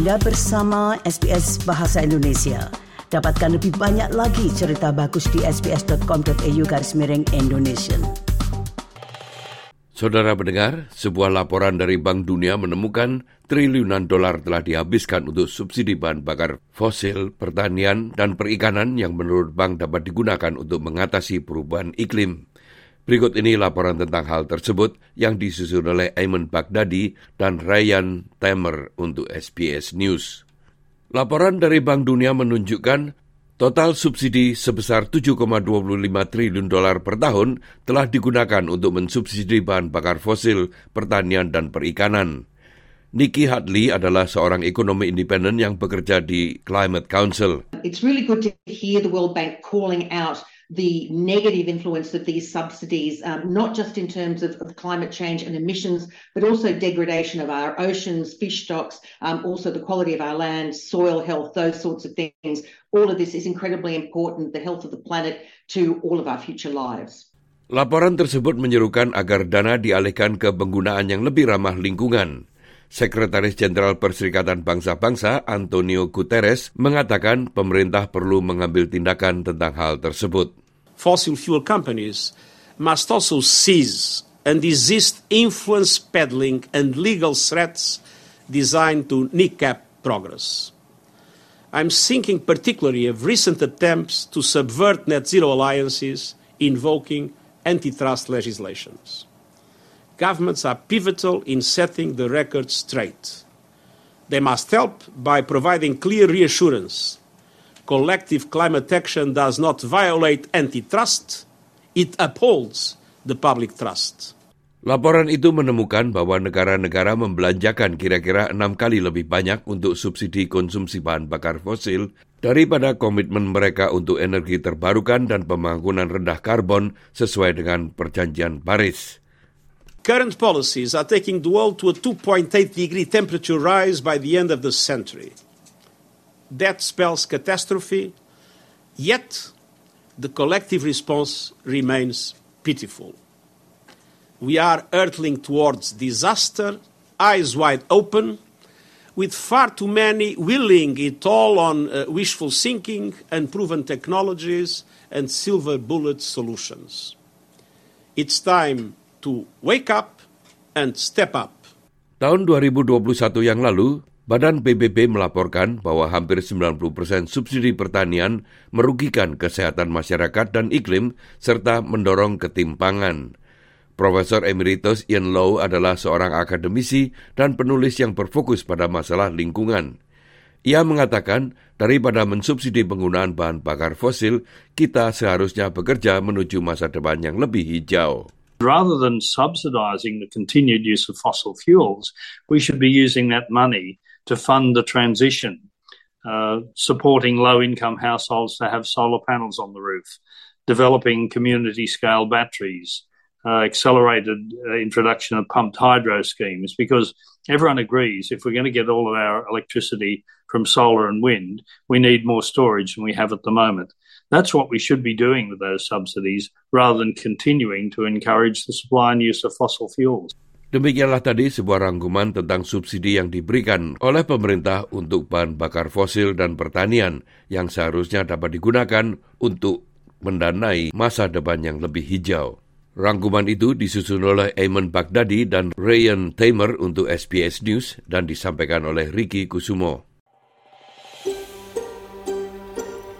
Anda bersama SBS Bahasa Indonesia. Dapatkan lebih banyak lagi cerita bagus di sbs.com.au garis miring Indonesia. Saudara pendengar, sebuah laporan dari Bank Dunia menemukan triliunan dolar telah dihabiskan untuk subsidi bahan bakar fosil, pertanian, dan perikanan yang menurut bank dapat digunakan untuk mengatasi perubahan iklim. Berikut ini laporan tentang hal tersebut yang disusun oleh Ayman Baghdadi dan Ryan Tamer untuk SBS News. Laporan dari Bank Dunia menunjukkan total subsidi sebesar 7,25 triliun dolar per tahun telah digunakan untuk mensubsidi bahan bakar fosil, pertanian, dan perikanan. Nikki Hadley adalah seorang ekonomi independen yang bekerja di Climate Council. It's really good to hear the World Bank calling out the negative influence of these subsidies, um, not just in terms of, of, climate change and emissions, but also degradation of our oceans, fish stocks, um, also the quality of our land, soil health, those sorts of things. All of this is incredibly important, the health of the planet, to all of our future lives. Laporan tersebut menyerukan agar dana dialihkan ke penggunaan yang lebih ramah lingkungan. Sekretaris Jenderal Perserikatan Bangsa-Bangsa Antonio Guterres mengatakan pemerintah perlu mengambil tindakan tentang hal tersebut. Fossil fuel companies must also seize and desist influence peddling and legal threats designed to kneecap progress. I'm thinking particularly of recent attempts to subvert net zero alliances invoking antitrust legislations governments are pivotal in setting the record straight. They must help by providing clear reassurance. Collective climate action does not violate antitrust, it upholds the public trust. Laporan itu menemukan bahwa negara-negara membelanjakan kira-kira enam kali lebih banyak untuk subsidi konsumsi bahan bakar fosil daripada komitmen mereka untuk energi terbarukan dan pembangunan rendah karbon sesuai dengan perjanjian Paris. Current policies are taking the world to a 2.8 degree temperature rise by the end of the century. That spells catastrophe, yet the collective response remains pitiful. We are hurtling towards disaster, eyes wide open, with far too many willing it all on uh, wishful thinking, unproven technologies, and silver bullet solutions. It's time to wake up and step up. Tahun 2021 yang lalu, Badan PBB melaporkan bahwa hampir 90 persen subsidi pertanian merugikan kesehatan masyarakat dan iklim serta mendorong ketimpangan. Profesor Emeritus Ian Low adalah seorang akademisi dan penulis yang berfokus pada masalah lingkungan. Ia mengatakan, daripada mensubsidi penggunaan bahan bakar fosil, kita seharusnya bekerja menuju masa depan yang lebih hijau. Rather than subsidising the continued use of fossil fuels, we should be using that money to fund the transition, uh, supporting low income households to have solar panels on the roof, developing community scale batteries, uh, accelerated uh, introduction of pumped hydro schemes, because everyone agrees if we're going to get all of our electricity from solar and wind, we need more storage than we have at the moment. That's what we should be doing with those subsidies rather than continuing to encourage the supply and use of fossil fuels. Demikianlah tadi sebuah rangkuman tentang subsidi yang diberikan oleh pemerintah untuk bahan bakar fosil dan pertanian yang seharusnya dapat digunakan untuk mendanai masa depan yang lebih hijau. Rangkuman itu disusun oleh Eamon Baghdadi dan Ryan Tamer untuk SBS News dan disampaikan oleh Ricky Kusumo.